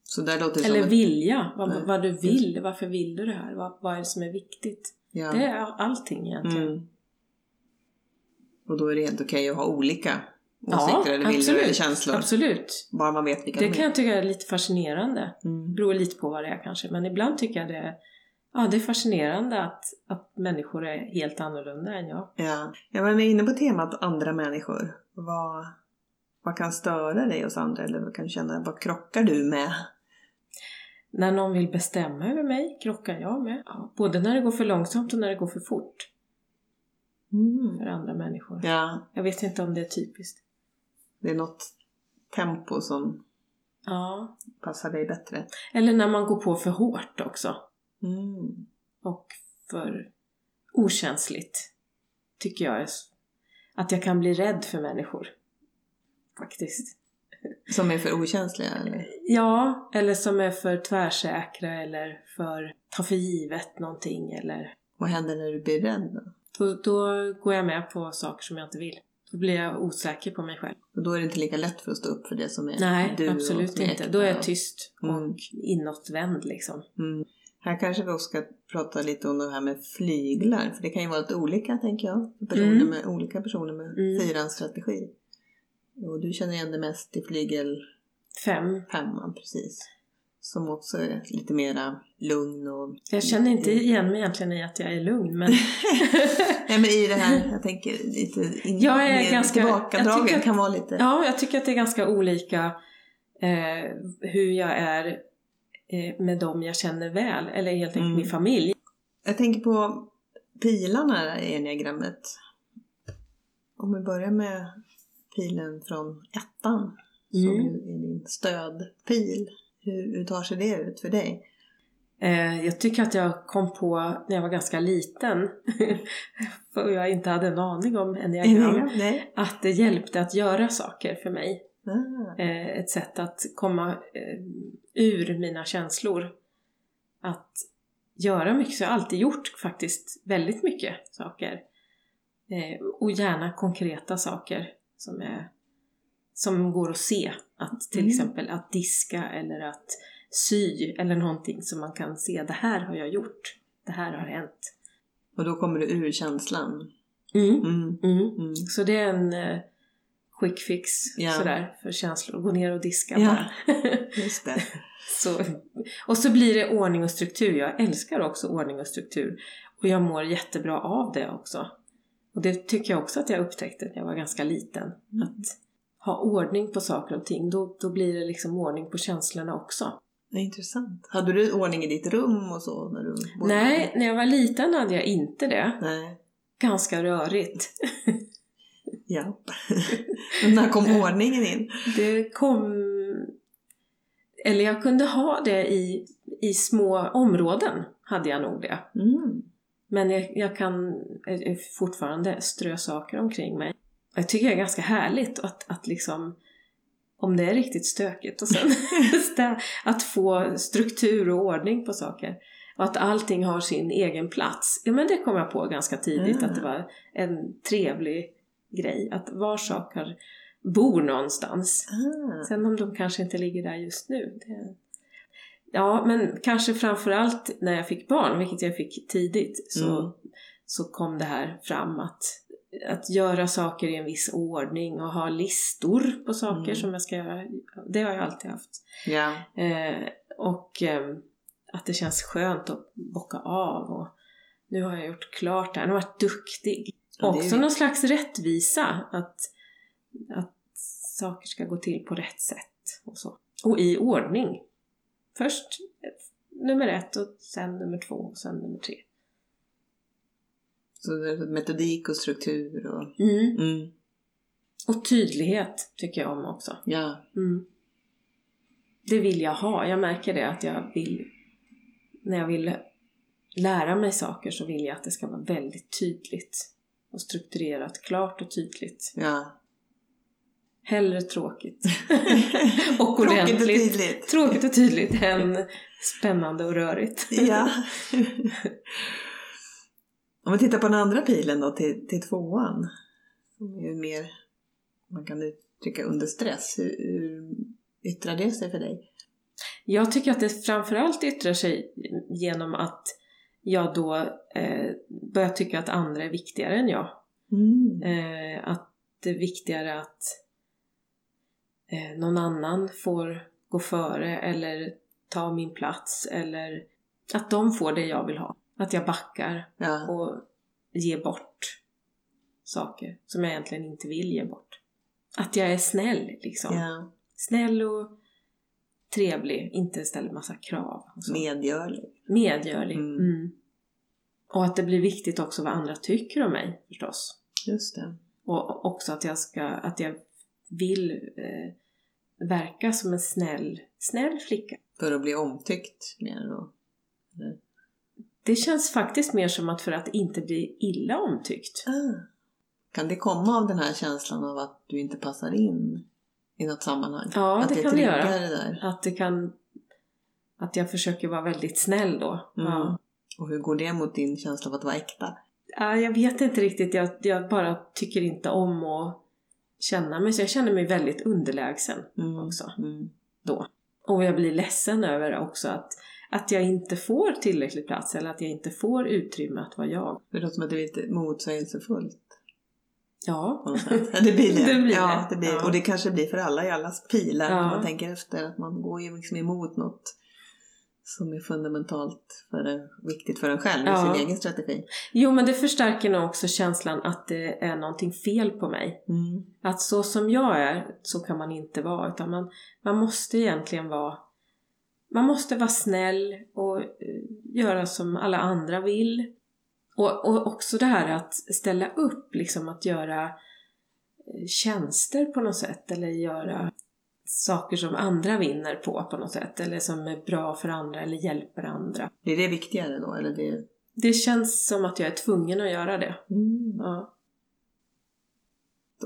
Så där låter det Eller som... ett- vilja, vad, Nej, vad du vill. Varför vill du det här? Vad, vad är det som är viktigt? Ja. Det är allting egentligen. Mm. Och då är det helt okej att ha olika Ja, åsikter eller viljor absolut. eller känslor. Absolut. Bara man vet vilka Det de kan är. jag tycka är lite fascinerande. Mm. beror lite på vad det är kanske. Men ibland tycker jag det är, ja, det är fascinerande att, att människor är helt annorlunda än jag. Ja. Jag var inne på temat andra människor. Vad, vad kan störa dig hos andra? Eller vad kan du känna, vad krockar du med? När någon vill bestämma över mig krockar jag med. Ja, både när det går för långsamt och när det går för fort för andra människor. Ja, Jag vet inte om det är typiskt. det är något tempo som Ja. passar dig bättre. Eller när man går på för hårt också. Mm. Och för okänsligt. Tycker jag att jag kan bli rädd för människor. Faktiskt. Som är för okänsliga eller? Ja, eller som är för tvärsäkra eller för ta för givet någonting eller Vad händer när du blir rädd då? då, då går jag med på saker som jag inte vill. Då blir jag osäker på mig själv. Och då är det inte lika lätt för att stå upp för det som är Nej, du absolut inte. Då är jag tyst och Mm. inåtvänd liksom. Mm. Här kanske vi också ska prata lite om det här med flyglar. För det kan ju vara lite olika tänker jag. Personer Mm. med, olika personer med Mm. fyrans strategi. Och du känner igen det mest i flygel Fem. femman precis. Som också är lite mera lugn och... Jag känner inte igen mig egentligen i att jag är lugn men Nej men i det här, jag tänker lite in, Jag är ganska- tillbakadragen att- kan vara lite... ja, jag tycker att det är ganska olika eh, hur jag är med dem jag känner väl, eller helt enkelt Mm. min familj. Jag tänker på pilarna i enneagrammet. Om vi börjar med pilen från ettan. Som Mm. ju är din stödpil. Hur, hur tar sig det ut för dig? Eh, jag tycker att jag kom på när jag var ganska liten, för jag inte hade en aning om enneagram, att det hjälpte att göra saker för mig. Eh, ett sätt att komma eh, ur mina känslor. Att göra mycket, så jag har alltid gjort faktiskt väldigt mycket saker. Eh, och gärna konkreta saker som, är, som går att se. Att till Mm. exempel att diska eller att sy eller någonting som man kan se. Det här har jag gjort. Det här har hänt. Och då kommer du ur känslan. Mm. Mm. Mm. Mm. Så det är en quick fix Ja. sådär för känslor. Gå ner och diska Ja. bara. Just det. Så, och så blir det ordning och struktur. Jag älskar också ordning och struktur. Och jag mår jättebra av det också. Och det tycker jag också att jag upptäckte när jag var ganska liten. Mm. Att ha ordning på saker och ting, då, då blir det liksom ordning på känslorna också. Det är intressant. Hade du ordning i ditt rum och så? När du bodde Nej, när jag var liten hade jag inte det. Nej. Ganska rörigt. Ja. När kom ordningen in? Det kom... Eller jag kunde ha det i, i små områden, hade jag nog det. Mm. Men jag, jag kan eh, fortfarande strö saker omkring mig. Jag tycker det är ganska härligt att, att liksom om det är riktigt stökigt och sen att få struktur och ordning på saker. Och att allting har sin egen plats. Ja men det kom jag på ganska tidigt Mm. att det var en trevlig grej. Att var saker bor någonstans. Ah. Sen om de kanske inte ligger där just nu. Det... Ja, men kanske framförallt när jag fick barn, vilket jag fick tidigt, så, Mm. så kom det här fram att, att göra saker i en viss ordning och ha listor på saker Mm. som jag ska göra. Det har jag alltid haft. Ja. Eh, och eh, att det känns skönt att bocka av. Och nu har jag gjort klart det här. Nu har jag varit duktig. Ja, Också ju- någon slags rättvisa. Att, att saker ska gå till på rätt sätt. Och, så. och i ordning. Först nummer ett och sen nummer två och sen nummer tre. Så metodik och struktur och... Mm. Mm. Och tydlighet tycker jag om också. Ja. Mm. Det vill jag ha. Jag märker det att jag vill... När jag vill lära mig saker så vill jag att det ska vara väldigt tydligt. Och strukturerat, klart och tydligt. Ja. Hellre tråkigt och Tråkigt och ordentligt. tydligt. Tråkigt och tydligt än spännande och rörigt. Ja. Om vi tittar på den andra pilen då, till, till tvåan. Som är mer, man kan uttrycka under stress. Hur, hur yttrar det sig för dig? Jag tycker att det framförallt yttrar sig genom att jag då eh, börjar tycka att andra är viktigare än jag. Mm. Eh, att det är viktigare att eh, någon annan får gå före eller ta min plats eller att de får det jag vill ha. Att jag backar Ja. och ger bort saker som jag egentligen inte vill ge bort. Att jag är snäll liksom. ja. Snäll och trevlig, inte ställer massa krav. Medgörlig. Medgörlig. Mm. Mm. Och att det blir viktigt också vad andra tycker om mig förstås. Just det. Och också att jag ska, att jag vill eh, verka som en snäll, snäll flicka. För att bli omtyckt mer då. Det känns faktiskt mer som att för att inte bli illa omtyckt. Ah. Kan det komma av den här känslan av att du inte passar in i något sammanhang? Ja, att det det kan det göra. det? Att det kan... Att jag försöker vara väldigt snäll då. Mm. Ja. Och hur går det mot din känsla av att vara äkta? Ja, jag vet inte riktigt. Jag, jag bara tycker inte om att känna mig så. Jag känner mig väldigt underlägsen Mm. också Mm. då. Och jag blir ledsen över också att, att jag inte får tillräcklig plats eller att jag inte får utrymme att vara jag. Det låter som att det är lite motsägelsefullt. Ja, det blir det. Det blir ja, det. blir, Ja. Och det kanske blir för alla i allas pilar. Ja. Om man tänker efter att man går ju liksom emot något som är fundamentalt för en, viktigt för en själv i Ja. sin egen strategi. Jo, men det förstärker nog också känslan att det är någonting fel på mig. Mm. Att så som jag är, så kan man inte vara. Utan man, man måste egentligen vara... Man måste vara snäll och eh, göra som alla andra vill. Och, och också det här att ställa upp, liksom att göra eh, tjänster på något sätt. Eller göra saker som andra vinner på på något sätt. Eller som är bra för andra eller hjälper andra. Blir det viktigare då? Eller det... Det känns som att jag är tvungen att göra det. Mm. Ja.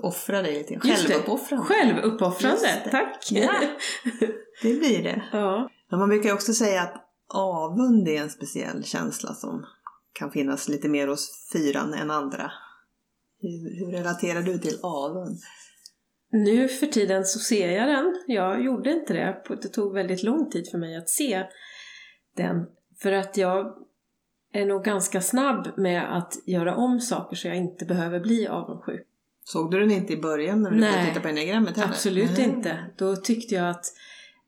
Offra dig lite. Självuppoffrande. Självuppoffrande, tack! Ja. Det blir det. ja. Ja, man brukar också säga att avund är en speciell känsla som kan finnas lite mer hos fyran än andra. Hur, hur relaterar du till avund? Nu för tiden så ser jag den. Jag gjorde inte det. Det tog väldigt lång tid för mig att se den. För att jag är nog ganska snabb med att göra om saker så jag inte behöver bli avundsjuk. Såg du den inte i början när du Nej, titta på enneagrammet heller? Absolut Nej. inte. Då tyckte jag att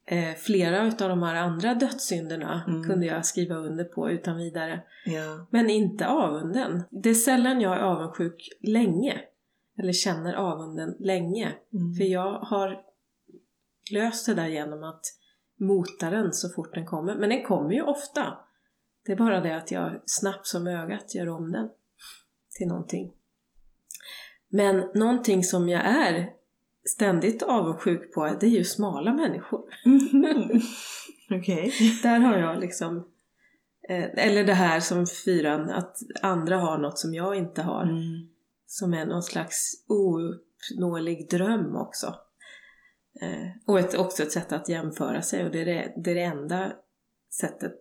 eh, flera utav de här andra dödssynderna Mm. kunde jag skriva under på utan vidare. Ja. Men inte avunden. Det är sällan jag är avundsjuk länge. Eller känner avunden länge. Mm. För jag har löst det där genom att mota den så fort den kommer. Men den kommer ju ofta. Det är bara det att jag snabbt som ögat gör om den till någonting. Men någonting som jag är ständigt avundsjuk på, det är ju smala människor. Mhm. Okej. Där har jag liksom, eh, eller det här som fyran, att andra har något som jag inte har. Mm. Som är någon slags ouppnåelig dröm också. Eh, och ett, också ett sätt att jämföra sig och det är det, det är det enda sättet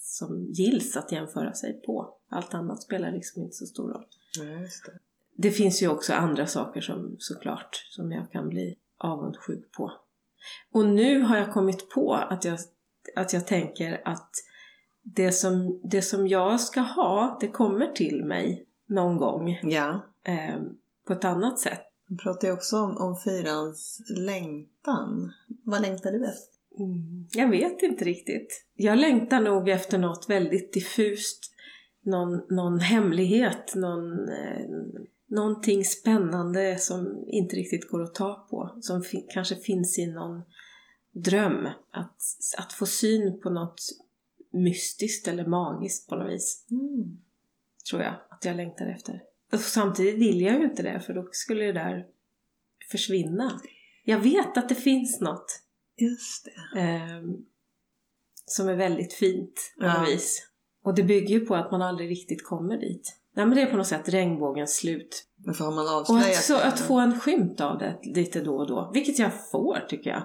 som gills att jämföra sig på. Allt annat spelar liksom inte så stor roll. Ja, det. Finns ju också andra saker som såklart som jag kan bli avundsjuk på. Och nu har jag kommit på att jag, att jag tänker att det som, det som jag ska ha, det kommer till mig någon gång Ja. eh, på ett annat sätt. Man pratar ju också om, om fyrans längtan. Vad längtar du efter? Mm, jag vet inte riktigt. Jag längtar nog efter något väldigt diffust. Någon, någon hemlighet, någon, eh, någonting spännande som inte riktigt går att ta på. Som fi- kanske finns i någon dröm. Att, att få syn på något mystiskt eller magiskt på något vis. Mm. Tror jag att jag längtar efter. Och samtidigt vill jag ju inte det för då skulle det där försvinna. Jag vet att det finns något Just det. Ehm, som är väldigt fint på Ja. något vis. Och det bygger ju på att man aldrig riktigt kommer dit. Nej men det är på något sätt regnbågens slut. Men för har man Och avslöjat att, så, det? att få en skymt av det lite då och då, vilket jag får tycker jag.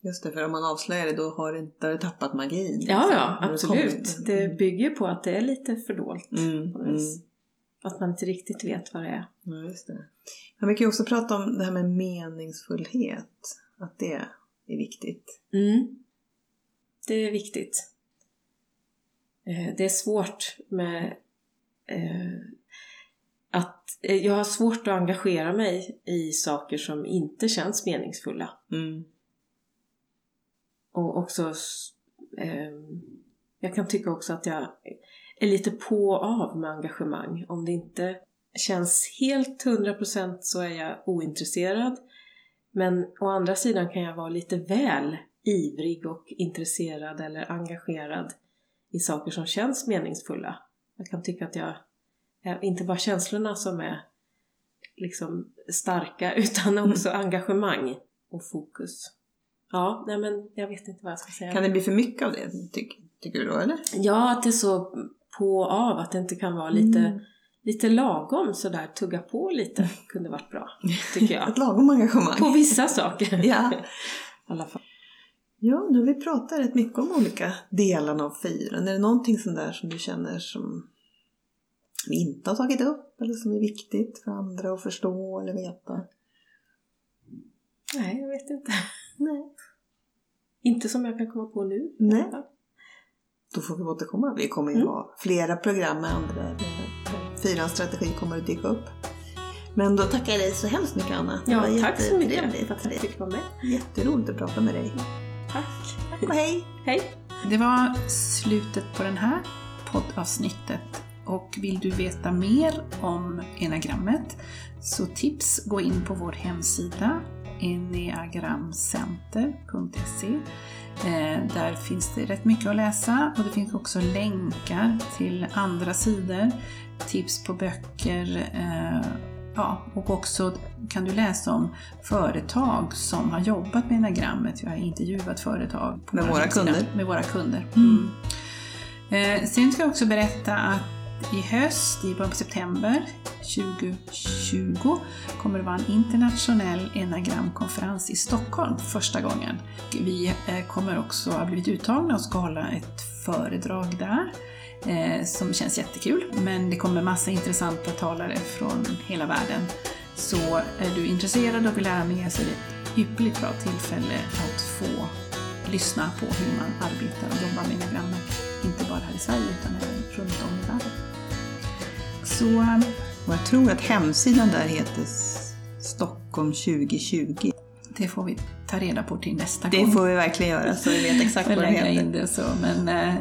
Just det, för om man avslöjar det då har du har du tappat magin. Ja, liksom, ja, du absolut. kommit. Det bygger på att det är lite fördolt Mm, på mm. Att man inte riktigt vet vad det är. Ja, just det. Men vi kan ju också prata om det här med meningsfullhet. Att det är viktigt. Mm. Det är viktigt. Eh, Det är svårt med eh, att eh, jag har svårt att engagera mig i saker som inte känns meningsfulla. Mm. Och också ehm, jag kan tycka också att jag är lite på och av med engagemang. Om det inte känns helt 100% så är jag ointresserad. Men å andra sidan kan jag vara lite väl ivrig och intresserad eller engagerad i saker som känns meningsfulla. Jag kan tycka att jag, inte bara känslorna som är liksom starka utan också engagemang och fokus. Ja, nej men jag vet inte vad jag ska säga. Kan det bli för mycket av det, tyck, tycker du då? Eller? Ja, att det är så på och av, att det inte kan vara lite, Mm. lite lagom sådär tugga på lite kunde varit bra, tycker jag. Ett lagom engagemang. På vissa saker. Ja. I alla fall. Ja, nu har vi pratat rätt mycket om olika delarna av fyren. Är det någonting sånt där som du känner som vi inte har tagit upp eller som är viktigt för andra att förstå eller veta? Nej, jag vet inte. Nej. Inte som jag kan komma på nu. Nej. Då får vi återkomma. Vi kommer ju Mm. ha flera program med andra. Fyrans strategi kommer att dyka upp. Men då tackar jag dig så hemskt mycket Anna. Det Ja, tack så mycket för att jag fick vara med. Jätteroligt att prata med dig. Tack. Tack och hej! Hej. Det var slutet på den här poddavsnittet. Och vill du veta mer om enagrammet så tips gå in på vår hemsida enneagramcenter.se Eh, Där finns det rätt mycket att läsa och det finns också länkar till andra sidor, tips på böcker eh, ja, och också kan du läsa om företag som har jobbat med enagrammet. Vi har intervjuat företag Med vår våra kunder. Med våra kunder. Mm. Eh, sen ska jag också berätta att i höst, i början på september 2020, kommer det vara en internationell enagramkonferens i Stockholm för första gången. Vi eh, kommer också ha blivit uttagna och ska hålla ett föredrag där eh, som känns jättekul. Men det kommer massa intressanta talare från hela världen. Så är du intresserad och vill lära mer så är det ett ypperligt bra tillfälle att få lyssna på hur man arbetar och jobbar med enagrammet. Inte bara här i Sverige utan även runt om i världen. Så Och jag tror att hemsidan där heter Stockholm 2020. det får vi ta reda på till nästa Det gång. får vi verkligen göra så vi vet exakt vad det heter. in det så. Men eh,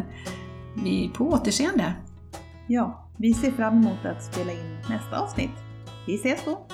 vi på återseende. Ja, vi ser fram emot att spela in nästa avsnitt. Vi ses då!